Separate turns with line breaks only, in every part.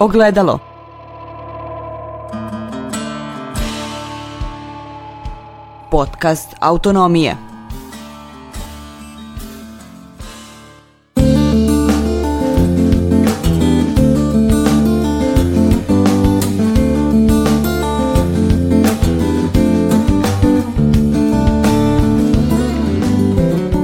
Ogledalo. Podcast Autonomije.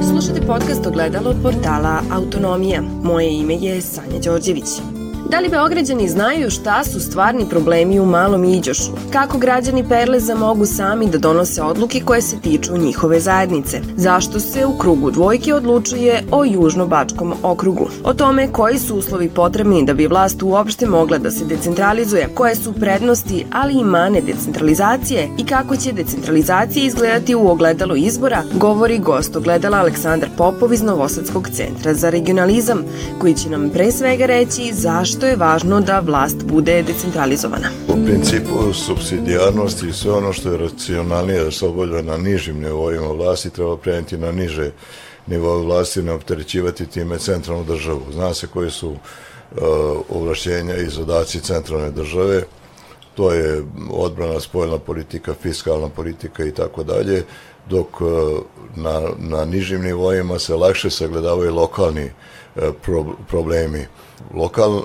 Slušajte podcast Ogledalo od portala Autonomija. Moje ime je Sanja Đorđević. Da li Beograđani znaju šta su stvarni problemi u Malom Iđošu? Kako građani Perleza mogu sami da donose odluke koje se tiču njihove zajednice? Zašto se u krugu dvojke odlučuje o Južno-Bačkom okrugu? O tome koji su uslovi potrebni da bi vlast uopšte mogla da se decentralizuje, koje su prednosti, ali i mane decentralizacije i kako će decentralizacija izgledati u ogledalu izbora, govori gost ogledala Aleksandar Popov iz Novosadskog centra za regionalizam, koji će nam pre svega reći zašto što je važno da vlast bude decentralizovana?
U principu subsidijarnost i sve ono što je racionalnije da se obavlja na nižim nivoima vlasti treba preneti na niže nivoje vlasti ne opterećivati time centralnu državu. Zna se koji su uh, ovlašćenja i zadaci centralne države, to je odbrana, spoljna politika, fiskalna politika i tako dalje, dok e, na, na nižim nivoima se lakše sagledavaju lokalni e, pro, problemi lokal,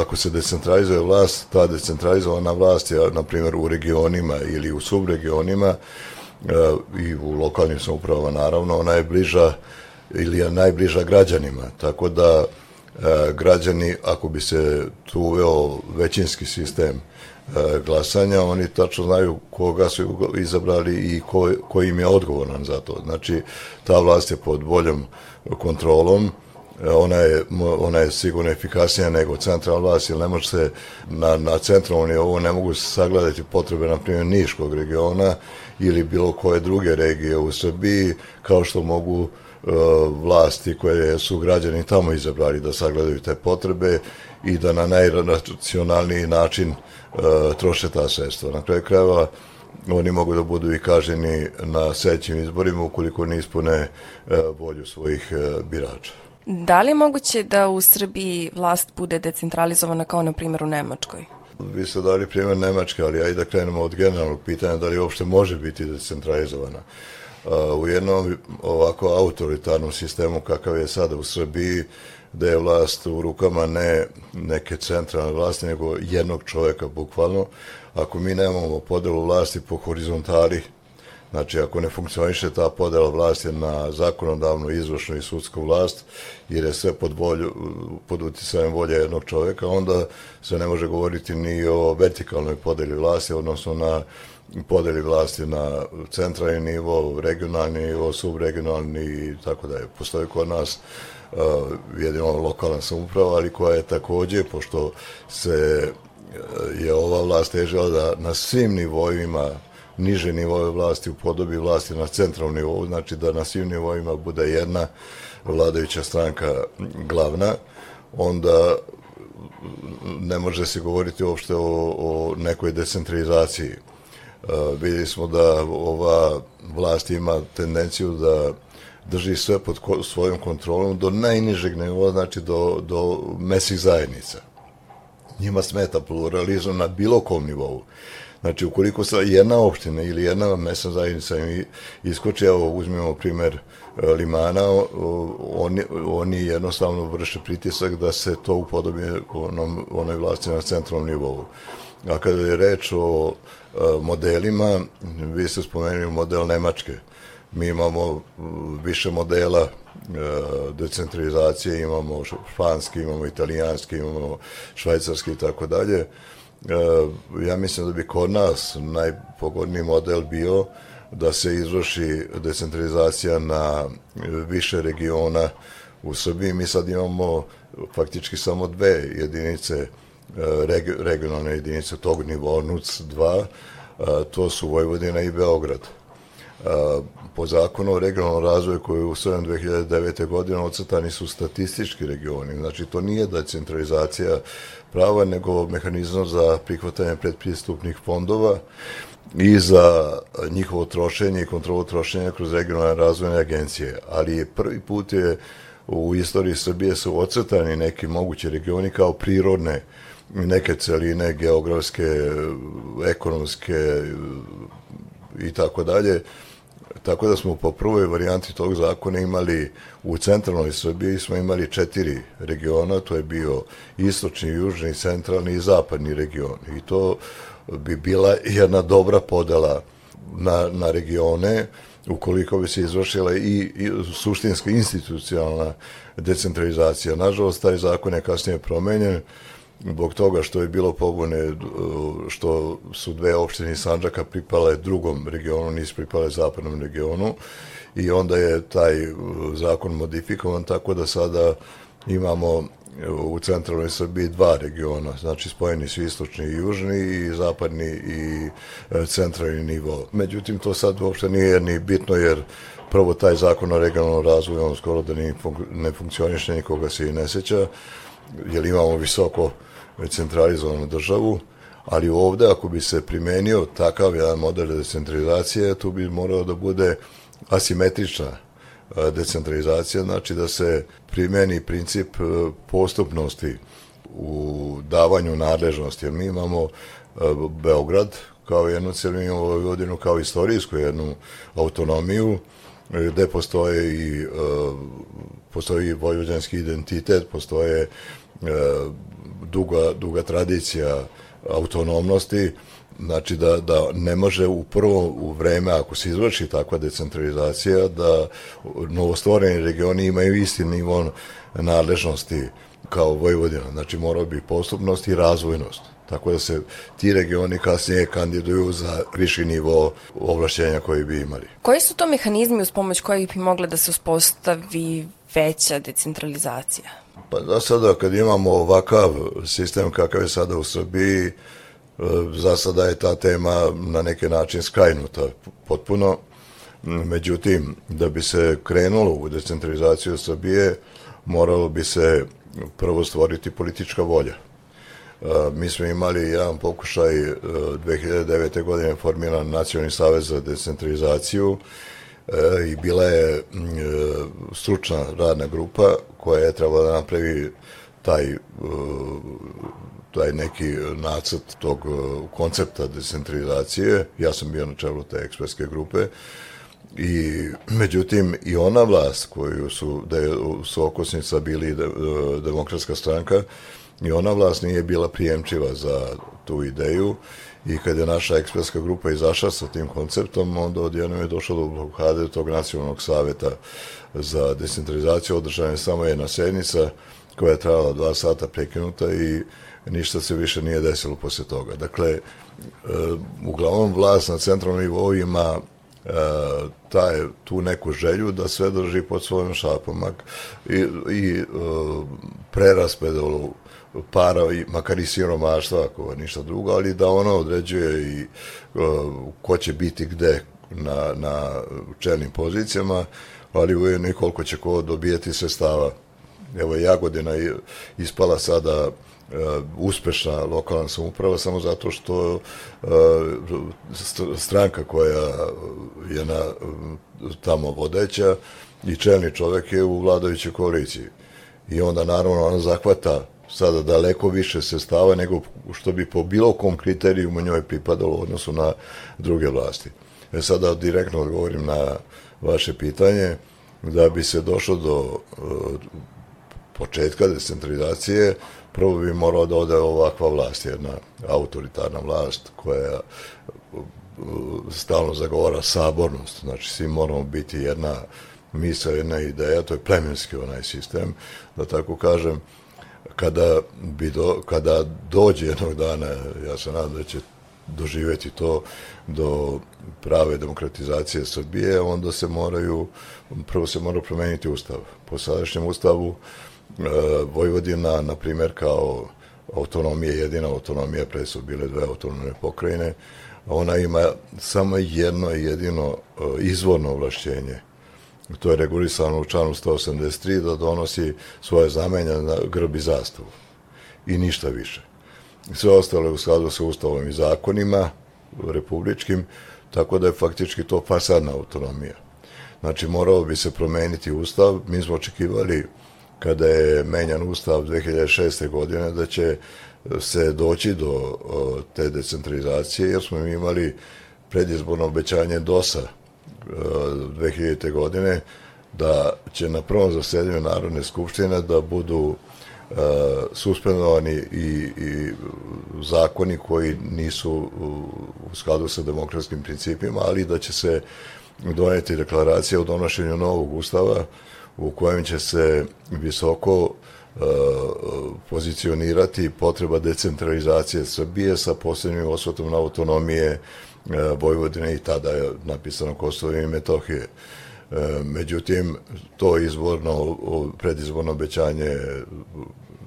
ako se decentralizuje vlast, ta decentralizovana vlast je, na primjer, u regionima ili u subregionima eh, i u lokalnim samoupravama, naravno, ona je bliža ili je najbliža građanima, tako da eh, građani, ako bi se tu uveo većinski sistem eh, glasanja, oni tačno znaju koga su izabrali i ko, ko im je odgovoran za to. Znači, ta vlast je pod boljom kontrolom, ona je, ona je sigurno efikasnija nego centralna vlast, jer ne može se na, na centralnom nivou ne mogu sagledati potrebe, na primjer, Niškog regiona ili bilo koje druge regije u Srbiji, kao što mogu e, vlasti koje su građani tamo izabrali da sagledaju te potrebe i da na najracionalniji način e, troše ta sredstva. Na kraju krajeva, oni mogu da budu i kaženi na sećim izborima ukoliko ne ispune e, volju svojih birača.
Da li je moguće da u Srbiji vlast bude decentralizovana kao na primjer u Nemačkoj?
Vi ste dali primjer Nemačke, ali ajde da krenemo od generalnog pitanja da li uopšte može biti decentralizovana. Uh, u jednom ovako autoritarnom sistemu kakav je sada u Srbiji, da je vlast u rukama ne neke centralne vlasti, nego jednog čovjeka bukvalno, ako mi nemamo podelu vlasti po horizontali, Znači, ako ne funkcioniše ta podela vlasti na zakonodavnu, izvršnu i sudsku vlast, jer je sve pod, volju, pod uticajem volje jednog čovjeka, onda se ne može govoriti ni o vertikalnoj podeli vlasti, odnosno na podeli vlasti na centralni nivo, regionalni nivo, subregionalni i tako da je. Postoji kod nas uh, jedino lokalna samuprava, ali koja je također, pošto se e, je ova vlast težila da na svim nivoima niže nivoje vlasti u podobi vlasti na centralnom nivou, znači da na svim nivoima bude jedna vladajuća stranka glavna, onda ne može se govoriti uopšte o, o nekoj decentralizaciji. E, vidjeli smo da ova vlast ima tendenciju da drži sve pod ko, svojom kontrolom do najnižeg nivoa, znači do, do mesih zajednica. Njima smeta pluralizam na bilo kom nivou. Znači, ukoliko sa jedna opština ili jedna mesna zajednica iskoči, evo, uzmemo primjer e, Limana, oni, oni jednostavno vrše pritisak da se to upodobi onom, onoj vlasti na centralnom nivou. A kada je reč o e, modelima, vi ste spomenuli model Nemačke. Mi imamo e, više modela decentralizacije, imamo španski, imamo italijanski, imamo švajcarski i tako dalje. E, ja mislim da bi kod nas najpogodniji model bio da se izvrši decentralizacija na e, više regiona u Srbiji. Mi sad imamo faktički samo dve jedinice, e, regionalne jedinice tog nivoa, NUC 2, e, to su Vojvodina i Beograd. Po zakonu o regionalnom razvoju koji je usvojen 2009. godine ocrtani su statistički regioni, znači to nije decentralizacija prava, nego mehanizam za prihvatanje predpristupnih fondova i za njihovo trošenje i kontrolu trošenja kroz regionalne razvojne agencije. Ali prvi put je u istoriji Srbije su ocrtani neki mogući regioni kao prirodne neke celine geografske, ekonomske i tako dalje. Tako da smo po prvoj varijanti tog zakona imali u centralnoj Srbiji smo imali četiri regiona, to je bio istočni, južni, centralni i zapadni region. I to bi bila jedna dobra podela na, na regione, ukoliko bi se izvršila i, i suštinska institucionalna decentralizacija. Nažalost, taj zakon je kasnije promenjen, zbog toga što je bilo pobune e, što su dve opštine Sanđaka pripale drugom regionu, nisu pripale zapadnom regionu i onda je taj e, zakon modifikovan tako da sada imamo e, u centralnoj Srbiji dva regiona, znači spojeni su istočni i južni i zapadni i centralni nivo. Međutim, to sad uopšte nije ni bitno jer prvo taj zakon o regionalnom razvoju, on skoro da ne funkcioniše, nikoga se i ne seća, jer imamo visoko centralizovanu državu, ali ovdje ako bi se primenio takav jedan model decentralizacije, tu bi morao da bude asimetrična e, decentralizacija, znači da se primeni princip e, postupnosti u davanju nadležnosti. Jer mi imamo e, Beograd kao jednu celinu godinu, kao istorijsku jednu autonomiju, gde postoje i postoji vojvođanski identitet, postoje duga, duga tradicija autonomnosti, znači da, da ne može u prvo u vreme, ako se izvrši takva decentralizacija, da novostvoreni regioni imaju isti nivo nadležnosti kao Vojvodina. Znači morao bi postupnost i razvojnost. Tako da se ti regioni kasnije kandiduju za viši nivo ovlašćenja koji bi imali.
Koji su to mehanizmi uz pomoć kojih bi mogla da se uspostavi veća decentralizacija?
Pa za sada kad imamo ovakav sistem kakav je sada u Srbiji, e, za sada je ta tema na neki način skrajnuta potpuno. Međutim, da bi se krenulo u decentralizaciju Srbije, moralo bi se prvo stvoriti politička volja. E, mi smo imali jedan pokušaj e, 2009. Godine formiran Nacionalni savez za decentralizaciju E, i bila je mm, e, stručna radna grupa koja je trebala da napravi taj, e, taj neki nacrt tog koncepta decentralizacije. Ja sam bio na čelu te ekspertske grupe i međutim i ona vlast koju su, da je su okosnica bili de, demokratska stranka, i ona vlast nije bila prijemčiva za tu ideju i kad je naša ekspertska grupa izašla sa tim konceptom, onda odjednom je došlo do blokade tog nacionalnog saveta za decentralizaciju, održana je samo jedna sednica koja je trajala dva sata prekinuta i ništa se više nije desilo posle toga. Dakle, e, uglavnom vlast na centralnom nivou ima e, taj, tu neku želju da sve drži pod svojom šapom i, i e, para, i, makar i siromaštva, ako ništa drugo, ali da ona određuje i uh, ko će biti gde na, na čelnim pozicijama, ali ujedno i koliko će ko dobijeti sredstava. Evo, Jagodina je ispala sada uh, uspešna lokalna samuprava samo zato što uh, stranka koja je na, tamo vodeća i čelni čovek je u vladajućoj koaliciji. I onda naravno ona zahvata sada daleko više sestava nego što bi po bilo kom kriterijumu njoj pripadalo u odnosu na druge vlasti. E sada direktno odgovorim na vaše pitanje, da bi se došlo do uh, početka decentralizacije, prvo bi morao da ode ovakva vlast, jedna autoritarna vlast koja uh, stalno zagovara sabornost, znači svi moramo biti jedna misa, jedna ideja, to je plemenski onaj sistem, da tako kažem, kada, bi do, kada dođe jednog dana, ja se nadam da će doživjeti to do prave demokratizacije Srbije, onda se moraju, prvo se mora promeniti ustav. Po sadašnjem ustavu e, Vojvodina, na primjer, kao autonomija, jedina autonomija, pre su bile dve autonomne pokrajine, ona ima samo jedno jedino e, izvorno ovlašćenje to je regulisano u članu 183, da donosi svoje zamenje na grb i zastavu. I ništa više. Sve ostalo je u skladu sa ustavom i zakonima republičkim, tako da je faktički to fasadna autonomija. Znači, morao bi se promeniti ustav. Mi smo očekivali, kada je menjan ustav 2006. godine, da će se doći do te decentralizacije, jer smo imali predizborno obećanje DOS-a 2000. godine, da će na prvom zasedanju Narodne skupštine da budu e, suspendovani i, i zakoni koji nisu u skladu sa demokratskim principima, ali da će se doneti deklaracija o donošenju novog ustava u kojem će se visoko e, pozicionirati potreba decentralizacije Srbije sa posljednjim osvatom na autonomije E, Vojvodine i tada je napisano Kosovo i Metohije. E, međutim, to izborno, predizborno obećanje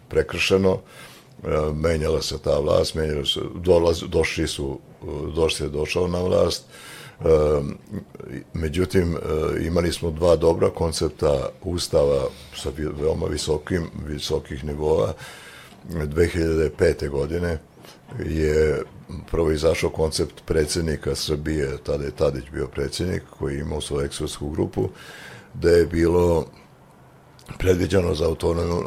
prekršeno, e, menjala se ta vlast, menjala se, dolaz, došli su, došli je došao na vlast, međutim, imali smo dva dobra koncepta ustava sa veoma visokim, visokih nivoa, 2005. godine je prvo izašao koncept predsjednika Srbije, tada je Tadić bio predsjednik, koji je imao svoju ekspertsku grupu, da je bilo predviđeno za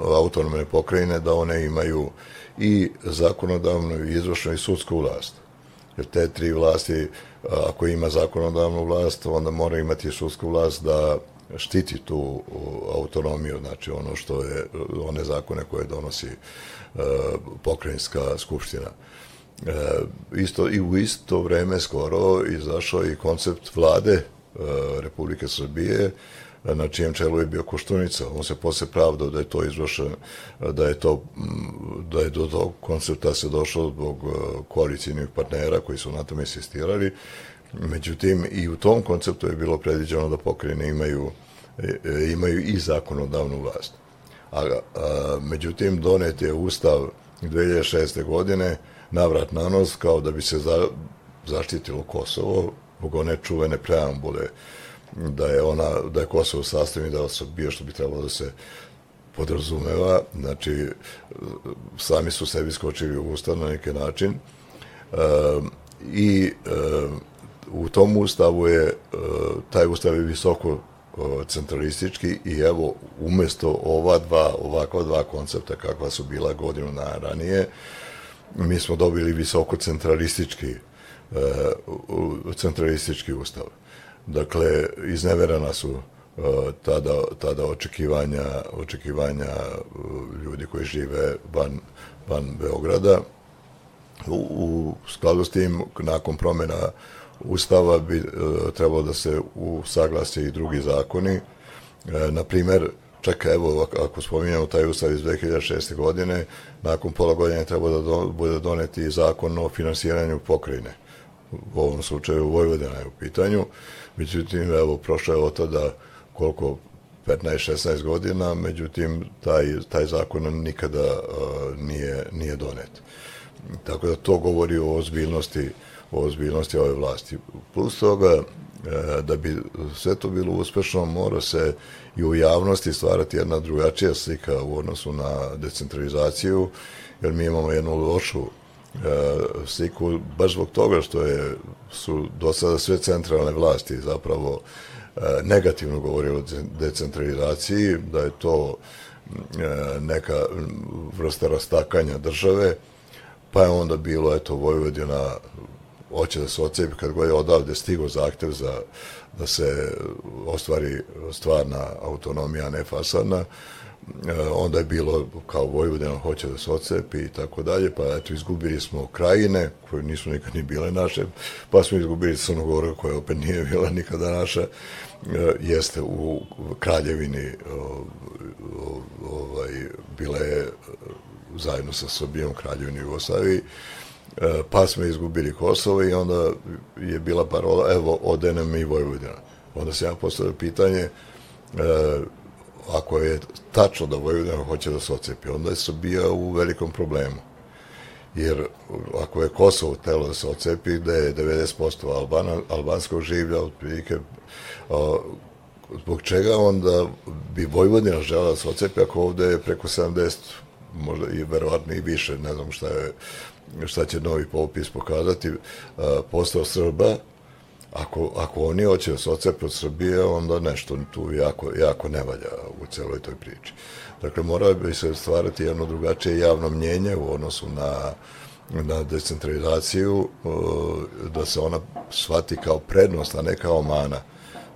autonomne pokrajine da one imaju i zakonodavnu, i izvršnu, i sudsku vlast. Jer te tri vlasti, ako ima zakonodavnu vlast, onda mora imati sudsku vlast da štiti tu autonomiju, znači ono što je, one zakone koje donosi e, pokrajinska skupština. E, isto, I u isto vreme skoro izašao i koncept vlade e, Republike Srbije, na čijem čelu je bio Koštunica. On se posle pravdao da je to izvršeno, da je to, mm, da je do tog koncepta se došlo zbog e, koalicijnih partnera koji su na tome insistirali. Međutim, i u tom konceptu je bilo predviđeno da pokrene imaju, e, e, imaju i zakonodavnu vlast. A, a, međutim, donet je ustav 2006. godine, navrat na nos kao da bi se za, zaštitilo Kosovo zbog one čuvene preambule da je ona da je Kosovo sastavni deo Srbije što bi trebalo da se podrazumeva znači sami su sebi skočili u ustav na neki način e, i e, u tom ustavu je e, taj ustav je visoko e, centralistički i evo umjesto ova dva ovakva dva koncepta kakva su bila godinu na ranije mi smo dobili visoko centralistički e, centralistički ustav. Dakle, izneverana su tada, tada očekivanja, očekivanja ljudi koji žive van, van Beograda. U, u skladu s tim, nakon promjena Ustava bi e, trebalo da se usaglasi i drugi zakoni. E, na primjer, čeka, evo, ako spominjamo taj ustav iz 2006. godine, nakon pola godine treba da do, bude doneti zakon o finansiranju pokrajine. U ovom slučaju Vojvodina je u pitanju. Međutim, evo, prošlo je od tada koliko 15-16 godina, međutim, taj, taj zakon nikada uh, nije, nije donet. Tako da to govori o ozbiljnosti, o ozbiljnosti ove vlasti. Plus toga, e, da bi sve to bilo uspešno, mora se i u javnosti stvarati jedna drugačija slika u odnosu na decentralizaciju, jer mi imamo jednu lošu e, sliku, baš zbog toga što je, su do sada sve centralne vlasti zapravo e, negativno govorili o decentralizaciji, da je to neka vrsta rastakanja države, pa je onda bilo, eto, Vojvodina hoće da se ocepi kad god je odavde stigo zahtev za da se ostvari stvarna autonomija, ne fasadna, eh, onda je bilo kao Vojvodina hoće da se ocepi i tako dalje, pa eto izgubili smo krajine koje nisu nikad ni bile naše, pa smo izgubili Crnogoru koja opet nije bila nikada naša, eh, jeste u kraljevini eh, ovaj, bile zajedno sa Srbijom kraljevini Jugoslaviji, E, pa smo izgubili Kosovo i onda je bila parola, evo, odene mi Vojvodina. Onda se ja postavio pitanje, e, ako je tačno da Vojvodina hoće da se ocepi, onda je Srbija u velikom problemu. Jer ako je Kosovo telo da se ocepi, da je 90% Albana, albanskog življa, otprilike, e, zbog čega onda bi Vojvodina žela da se ocepi ako ovde je preko 70, možda i verovatno i više, ne znam šta je šta će novi popis pokazati, e, postao Srba, ako, ako oni hoće da se ocepe od Srbije, onda nešto tu jako, jako ne valja u celoj toj priči. Dakle, mora bi se stvarati jedno drugačije javno mnjenje u odnosu na, na decentralizaciju, e, da se ona shvati kao prednost, a ne kao mana.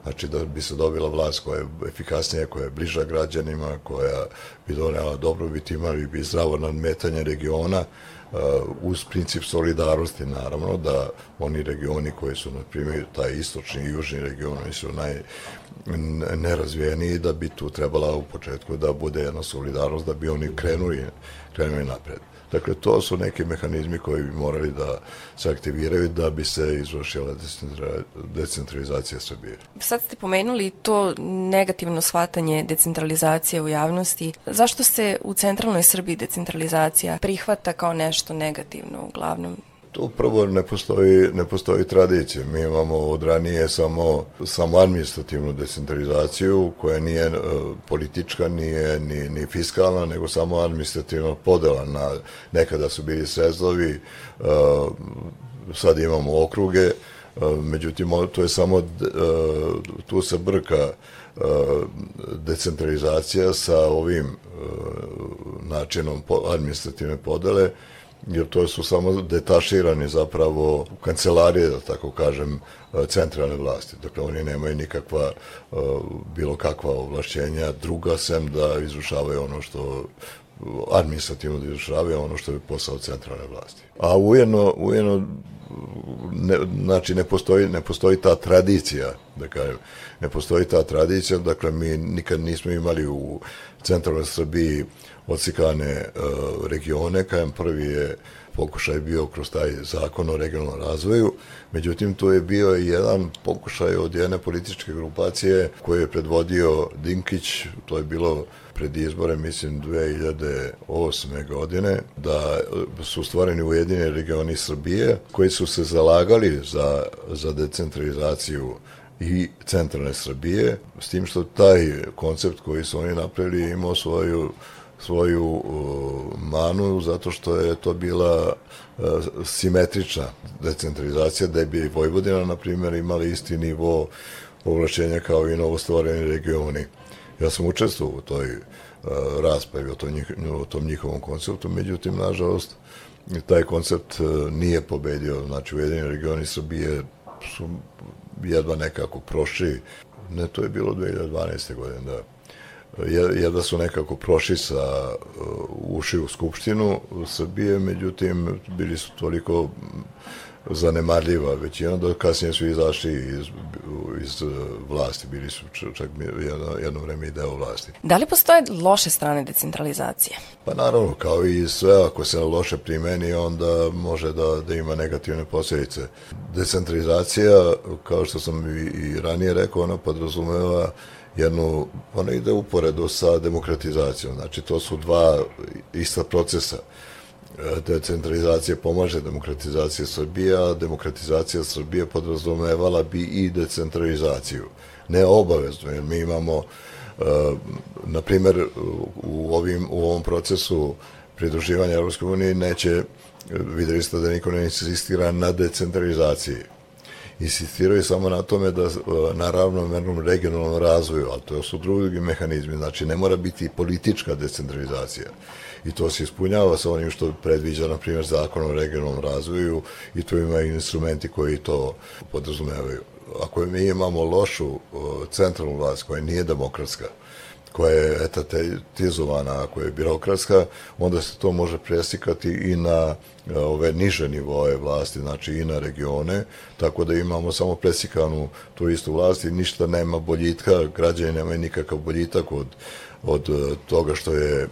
Znači da bi se dobila vlast koja je efikasnija, koja je bliža građanima, koja bi donela dobrobit, imali bi zdravo nadmetanje regiona, Uh, uz princip solidarnosti naravno da oni regioni koji su na primjer taj istočni i južni region oni su naj nerazvijeniji da bi tu trebala u početku da bude jedna solidarnost da bi oni krenuli krenuli napred. Dakle, to su neki mehanizmi koji bi morali da se aktiviraju da bi se izvršila decentralizacija Srbije.
Sad ste pomenuli to negativno shvatanje decentralizacije u javnosti. Zašto se u centralnoj Srbiji decentralizacija prihvata kao nešto negativno uglavnom?
Tu prvo ne postoji, ne postoji tradicija. Mi imamo od ranije samo, samo administrativnu decentralizaciju koja nije e, politička, nije ni, ni fiskalna, nego samo administrativna podela. Na, nekada su bili srezovi, e, sad imamo okruge, e, međutim to je samo, e, tu se brka e, decentralizacija sa ovim e, načinom administrativne podele, jer to su samo detaširani zapravo kancelarije, da tako kažem, e, centralne vlasti. Dakle, oni nemaju nikakva, e, bilo kakva ovlašćenja druga sem da izrušavaju ono što administrativno da izrušavaju ono što je posao centralne vlasti. A ujedno, ujedno ne, znači ne postoji, ne postoji ta tradicija, da kažem, ne postoji ta tradicija, dakle mi nikad nismo imali u centralnoj Srbiji odsikane e, regione, kajem prvi je pokušaj bio kroz taj zakon o regionalnom razvoju. Međutim, to je bio jedan pokušaj od jedne političke grupacije koje je predvodio Dinkić, to je bilo pred izbore, mislim, 2008. godine, da su stvoreni ujedine regioni Srbije, koji su se zalagali za, za decentralizaciju i centralne Srbije, s tim što taj koncept koji su oni napravili imao svoju svoju uh, manu zato što je to bila uh, simetrična decentralizacija da bi Vojvodina na primjer imali isti nivo povlačenja kao i novostvoreni regioni. Ja sam učestvovao u toj uh, raspravi o tom, o tom njihovom konceptu, međutim, nažalost, taj koncept e, nije pobedio. Znači, Ujedinjeni regioni Srbije su jedva nekako prošli. Ne, to je bilo 2012. godine, da jedva su nekako prošli sa uh, uši u Skupštinu Srbije, međutim, bili su toliko zanemarljiva većina, da kasnije su izašli iz, iz vlasti, bili su čak jedno, jedno vreme i deo vlasti.
Da li postoje loše strane decentralizacije?
Pa naravno, kao i sve, ako se loše primeni, onda može da, da ima negativne posljedice. Decentralizacija, kao što sam i, i ranije rekao, ona podrazumeva jednu, ona ide uporedo sa demokratizacijom. Znači, to su dva ista procesa. E, decentralizacija pomaže demokratizacija Srbije, a demokratizacija Srbije podrazumevala bi i decentralizaciju. Ne obavezno, jer mi imamo, e, na primjer, u, ovim, u ovom procesu pridruživanja Europske unije neće, videli ste da niko ne insistira na decentralizaciji insistiraju samo na tome da e, na ravnomernom regionalnom razvoju, ali to su drugi mehanizmi, znači ne mora biti politička decentralizacija. I to se ispunjava sa onim što predviđa, na primjer, zakon o regionalnom razvoju i tu ima instrumenti koji to podrazumevaju. Ako mi imamo lošu e, centralnu vlast koja nije demokratska, koja je etatizovana, koja je birokratska, onda se to može presikati i na e, ove niže nivoje vlasti, znači i na regione, tako da imamo samo presikanu tu istu vlast i ništa nema boljitka, građani nema nikakav boljitak od, od e, toga što je e,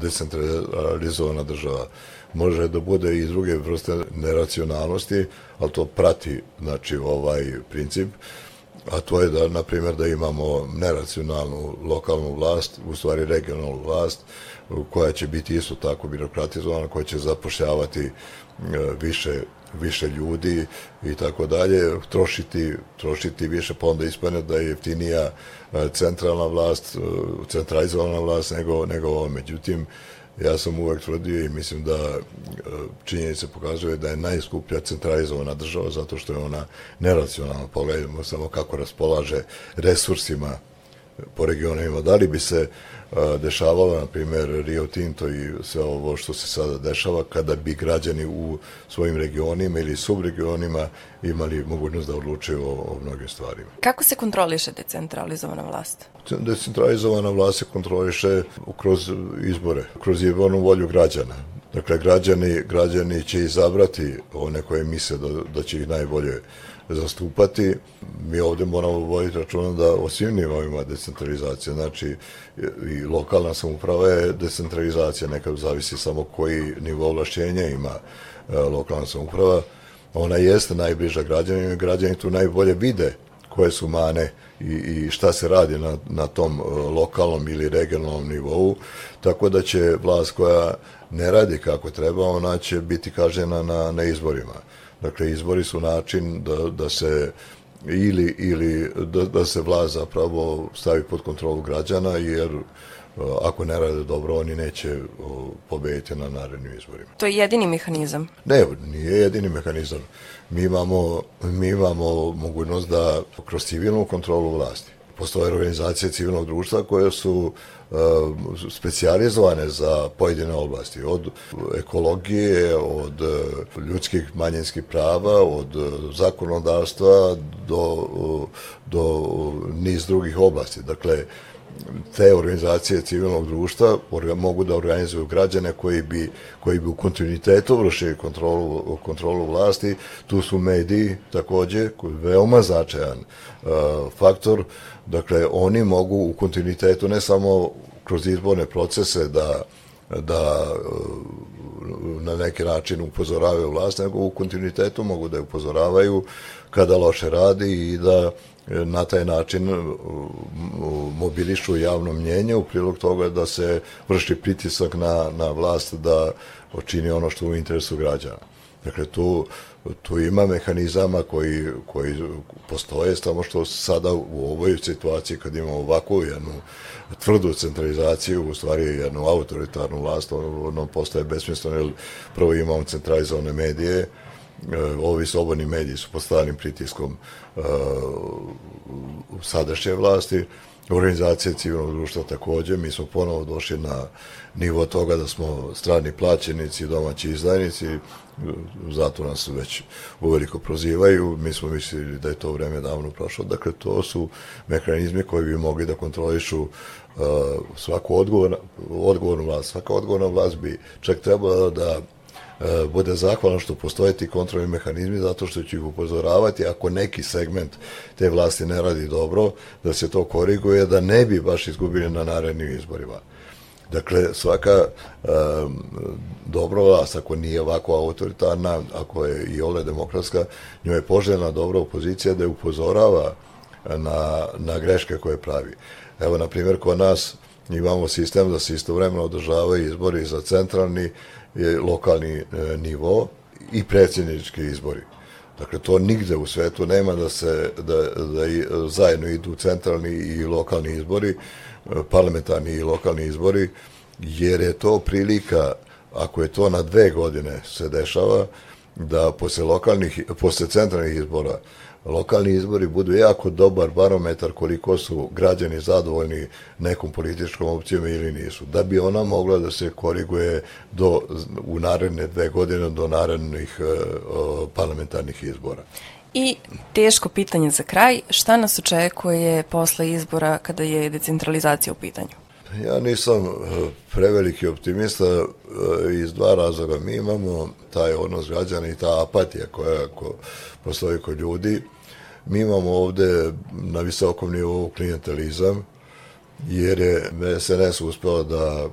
decentralizovana država. Može da bude i druge vrste neracionalnosti, ali to prati znači, ovaj princip a to je da, na primjer, da imamo neracionalnu lokalnu vlast, u stvari regionalnu vlast, koja će biti isto tako birokratizovana, koja će zapošljavati e, više više ljudi i tako dalje, trošiti, trošiti više, pa onda ispane da je jeftinija e, centralna vlast, e, centralizovana vlast nego, nego ovo. Međutim, Ja sam uvek tvrdio i mislim da e, činjenica pokazuje da je najskuplja centralizovana država zato što je ona neracionalna. Pogledajmo samo kako raspolaže resursima po regionima. Da li bi se dešavalo, na primjer, Rio Tinto i sve ovo što se sada dešava, kada bi građani u svojim regionima ili subregionima imali mogućnost da odlučuju o, o mnogim stvarima.
Kako se kontroliše decentralizovana vlast?
Decentralizovana vlast se kontroliše kroz izbore, kroz izbornu volju građana. Dakle, građani, građani će izabrati one koje misle da, da će ih najbolje zastupati. Mi ovdje moramo voditi računa da o svim nivoima decentralizacija, znači i lokalna samuprava je decentralizacija, nekako zavisi samo koji nivo ovlašćenja ima e, lokalna samuprava. Ona jeste najbliža građanima i građani tu najbolje vide koje su mane i, i šta se radi na, na tom e, lokalnom ili regionalnom nivou, tako da će vlast koja ne radi kako treba, ona će biti kažena na, na izborima. Dakle, izbori su način da, da se ili, ili da, da se vlast zapravo stavi pod kontrolu građana, jer e, ako ne rade dobro, oni neće pobediti na narednim izborima.
To je jedini mehanizam?
Ne, nije jedini mehanizam. Mi imamo, mi imamo mogućnost da kroz civilnu kontrolu vlasti postoje organizacije civilnog društva koje su uh, specijalizovane za pojedine oblasti, od ekologije, od uh, ljudskih manjinskih prava, od uh, zakonodavstva do, do niz drugih oblasti. Dakle, te organizacije civilnog društva mogu da organizuju građane koji bi, koji bi u kontinuitetu vršili kontrolu, kontrolu vlasti. Tu su mediji također, koji je veoma značajan uh, faktor. Dakle, oni mogu u kontinuitetu ne samo kroz izborne procese da, da e, na neki način upozoravaju vlast, nego u kontinuitetu mogu da je upozoravaju kada loše radi i da na taj način uh, mobilišu javno mnjenje u prilog toga da se vrši pritisak na, na vlast da čini ono što u interesu građana. Dakle, tu, tu ima mehanizama koji, koji postoje, samo što sada u ovoj situaciji kad imamo ovakvu jednu tvrdu centralizaciju, u stvari jednu autoritarnu vlast, ono, ono postaje besmisleno, jer prvo imamo centralizovane medije, E, ovi slobodni mediji su pod stalnim pritiskom uh, sadašnje vlasti, organizacije civilnog društva također, mi smo ponovo došli na nivo toga da smo strani plaćenici, domaći izdajnici, e, zato nas već uveliko prozivaju, mi smo mislili da je to vreme davno prošlo, dakle to su mehanizmi koji bi mogli da kontrolišu uh, svaku odgovornu, odgovornu vlast, svaka odgovorna vlast bi čak trebala da E, bude zahvalan što postoje ti kontrolni mehanizmi zato što će ih upozoravati ako neki segment te vlasti ne radi dobro, da se to koriguje, da ne bi baš izgubili na narednim izborima. Dakle, svaka um, dobro vlast, ako nije ovako autoritarna, ako je i ole demokratska, njoj je poželjena dobra opozicija da je upozorava na, na greške koje pravi. Evo, na primjer, kod nas imamo sistem da se istovremeno održavaju izbori za centralni je lokalni e, nivo i predsjednički izbori. Dakle, to nigde u svetu nema da se da, da i, zajedno idu centralni i lokalni izbori, e, parlamentarni i lokalni izbori, jer je to prilika, ako je to na dve godine se dešava, da posle lokalnih, posle centralnih izbora, lokalni izbori budu jako dobar barometar koliko su građani zadovoljni nekom političkom opcijom ili nisu. Da bi ona mogla da se koriguje do, u naredne dve godine do narednih uh, parlamentarnih izbora.
I teško pitanje za kraj, šta nas očekuje posle izbora kada je decentralizacija u pitanju?
Ja nisam e, preveliki optimista e, iz dva razloga. Mi imamo taj odnos građana i ta apatija koja ko, postoji kod ljudi. Mi imamo ovde na visokom nivou klientelizam, jer je SNS uspeo da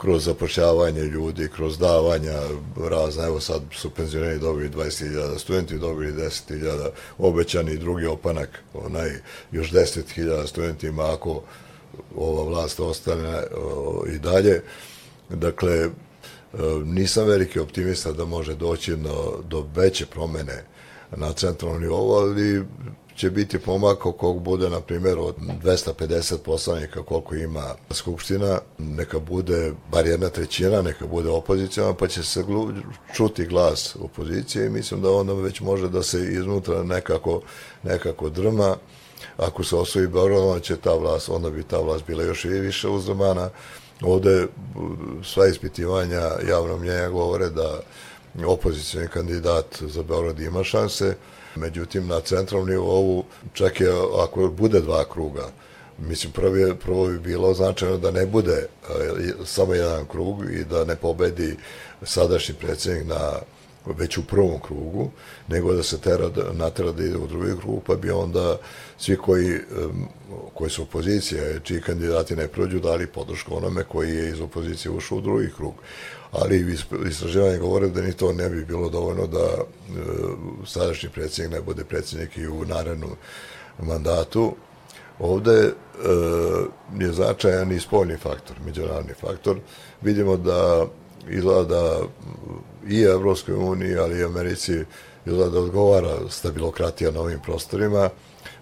kroz zapošljavanje ljudi, kroz davanja razna, evo sad su penzioneri dobili 20.000, studenti dobili 10.000, obećani drugi opanak, onaj još 10.000 studentima ako ova vlast ostane o, i dalje. Dakle, e, nisam veliki optimista da može doći do, do veće promene na centralnom nivou, ali će biti pomak kog bude, na primjer, od 250 poslanika koliko ima Skupština, neka bude bar jedna trećina, neka bude opozicijama, pa će se čuti glas opozicije i mislim da onda već može da se iznutra nekako, nekako drma. Ako se osvoji Beograd, onda će ta vlast, onda bi ta vlast bila još i više uzdrmana. Ovde sva ispitivanja javnog mnjenja govore da opozicijni kandidat za Beograd ima šanse, Međutim, na centralnom nivou, čak je, ako bude dva kruga, mislim, prvi, prvo bi bilo značajno da ne bude e, samo jedan krug i da ne pobedi sadašnji predsjednik na već u prvom krugu, nego da se tera, natera da ide u drugi krug, pa bi onda svi koji, koji su opozicija, čiji kandidati ne prođu, dali podršku onome koji je iz opozicije ušao u drugi krug ali istraživanje govore da ni to ne bi bilo dovoljno da e, sadašnji predsjednik ne bude predsjednik i u narednom mandatu. Ovde e, je značajan i spoljni faktor, međunarodni faktor. Vidimo da izgleda da i Evropskoj uniji, ali i Americi izgleda odgovara stabilokratija na ovim prostorima,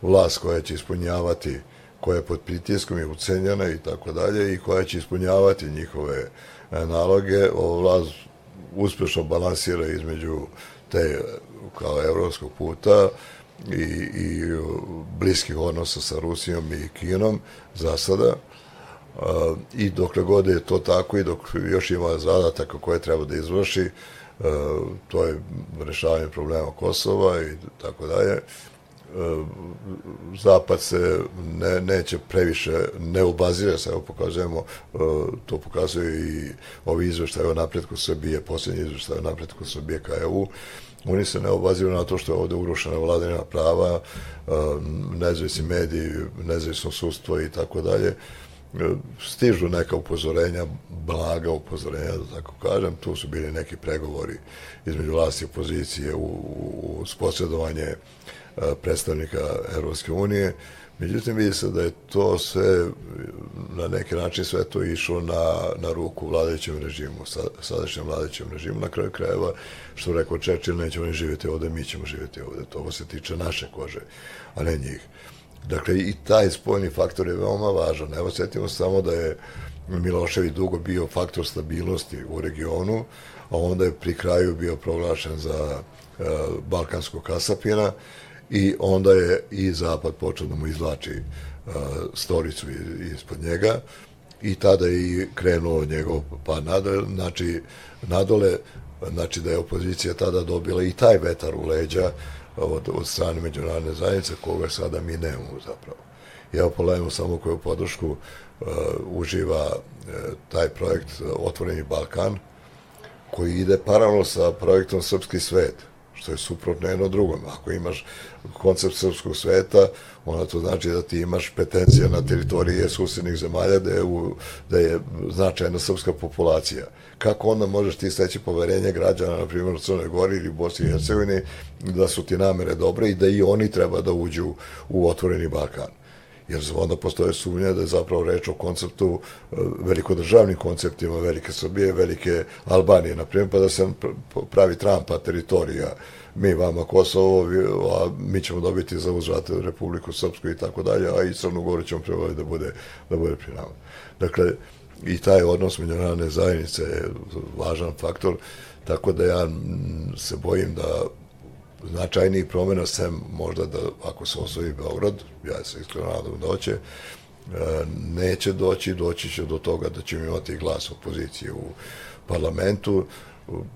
vlast koja će ispunjavati koja je pod pritiskom i ucenjena i tako dalje i koja će ispunjavati njihove e, naloge, ova vlast uspešno balansira između te kao evropskog puta i, i bliskih odnosa sa Rusijom i Kinom za sada. I dokle god je to tako i dok još ima zadataka koje treba da izvrši, e, to je rešavanje problema Kosova i tako dalje, e, Zapad se ne, neće previše, ne obazira se, evo pokazujemo, e, to pokazuje i ovi izveštaje o napretku Srbije, posljednji izveštaje o napretku Srbije ka EU, oni se ne obaziru na to što je ovdje urušena vladina prava, nezavisni mediji, nezavisno sustvo i tako dalje. E, stižu neka upozorenja, blaga upozorenja, da tako kažem, tu su bili neki pregovori između vlasti i opozicije u, u, sposredovanje e, predstavnika Europske unije. Međutim, vidi se da je to sve, na neki način sve to išlo na, na ruku vladajućem režimu, sadašnjem vladajućem režimu, na kraju krajeva, što rekao Čečil, neće oni živjeti ovde, mi ćemo živjeti ovde. To se tiče naše kože, a ne njih. Dakle, i taj spojni faktor je veoma važan. Evo, setimo samo da je Milošević dugo bio faktor stabilnosti u regionu, a onda je pri kraju bio proglašen za e, balkanskog kasapina, i onda je i Zapad počeo da mu izlači e, storicu ispod njega i tada je i krenuo njegov pa nadole, znači, nadole, znači da je opozicija tada dobila i taj vetar u leđa od, od strane međunarodne zajednice, koga sada mi nemamo zapravo. Ja polajemo samo koju podršku uh, uživa uh, taj projekt e, Otvoreni Balkan, koji ide paralelno sa projektom Srpski svet, što je suprotno jedno drugom. Ako imaš koncept srpskog sveta, onda to znači da ti imaš petencija na teritoriji susjednih zemalja da je, u, da je značajna srpska populacija. Kako onda možeš ti steći poverenje građana, na primjer u Crnoj Gori ili Bosni i Hercegovini, da su ti namere dobre i da i oni treba da uđu u otvoreni Balkan? Jer onda postoje sumnje da je zapravo reč o konceptu, e, velikodržavnim konceptima Velike Srbije, Velike Albanije, na primjer, pa da se pravi trampa teritorija, mi vama Kosovo, a mi ćemo dobiti za uzvrat Republiku Srpsku i tako dalje, a i Crnu Goru ćemo prevoditi da bude, da bude pri nama. Dakle, i taj odnos međunarodne zajednice je važan faktor, tako da ja se bojim da značajnijih promjena sem možda da ako se osvoji Beograd, ja se iskreno nadam da će, e, neće doći, doći će do toga da ćemo imati glas opozicije u parlamentu,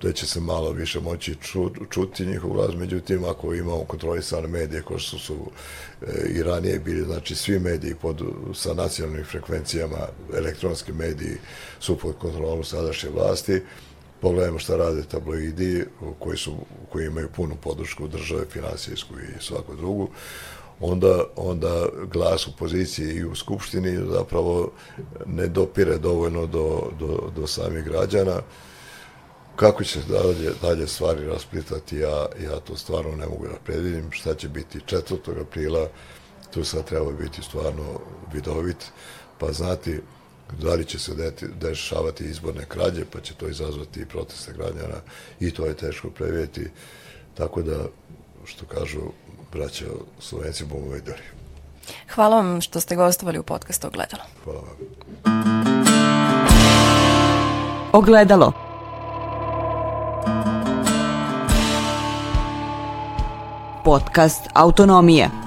da će se malo više moći čuti njihov glas, međutim ako imamo kontrolisane medije koje su, su e, i ranije bili, znači svi mediji pod, sa nacionalnim frekvencijama, elektronski mediji su pod kontrolom sadašnje vlasti, pogledajmo šta rade tabloidi koji, su, koji imaju punu podršku države, finansijsku i svaku drugu, onda, onda glas u poziciji i u Skupštini zapravo ne dopire dovoljno do, do, do samih građana. Kako će dalje, dalje stvari rasplitati, ja, ja to stvarno ne mogu da predvidim. Šta će biti 4. aprila, tu sad treba biti stvarno vidovit, pa znati da li će se dešavati izborne krađe, pa će to izazvati i proteste građana i to je teško previjeti. Tako da, što kažu braća Slovenci, bomo videli.
Hvala vam što ste gostovali u podcastu Ogledalo.
Hvala vam.
Ogledalo. Podcast Autonomije.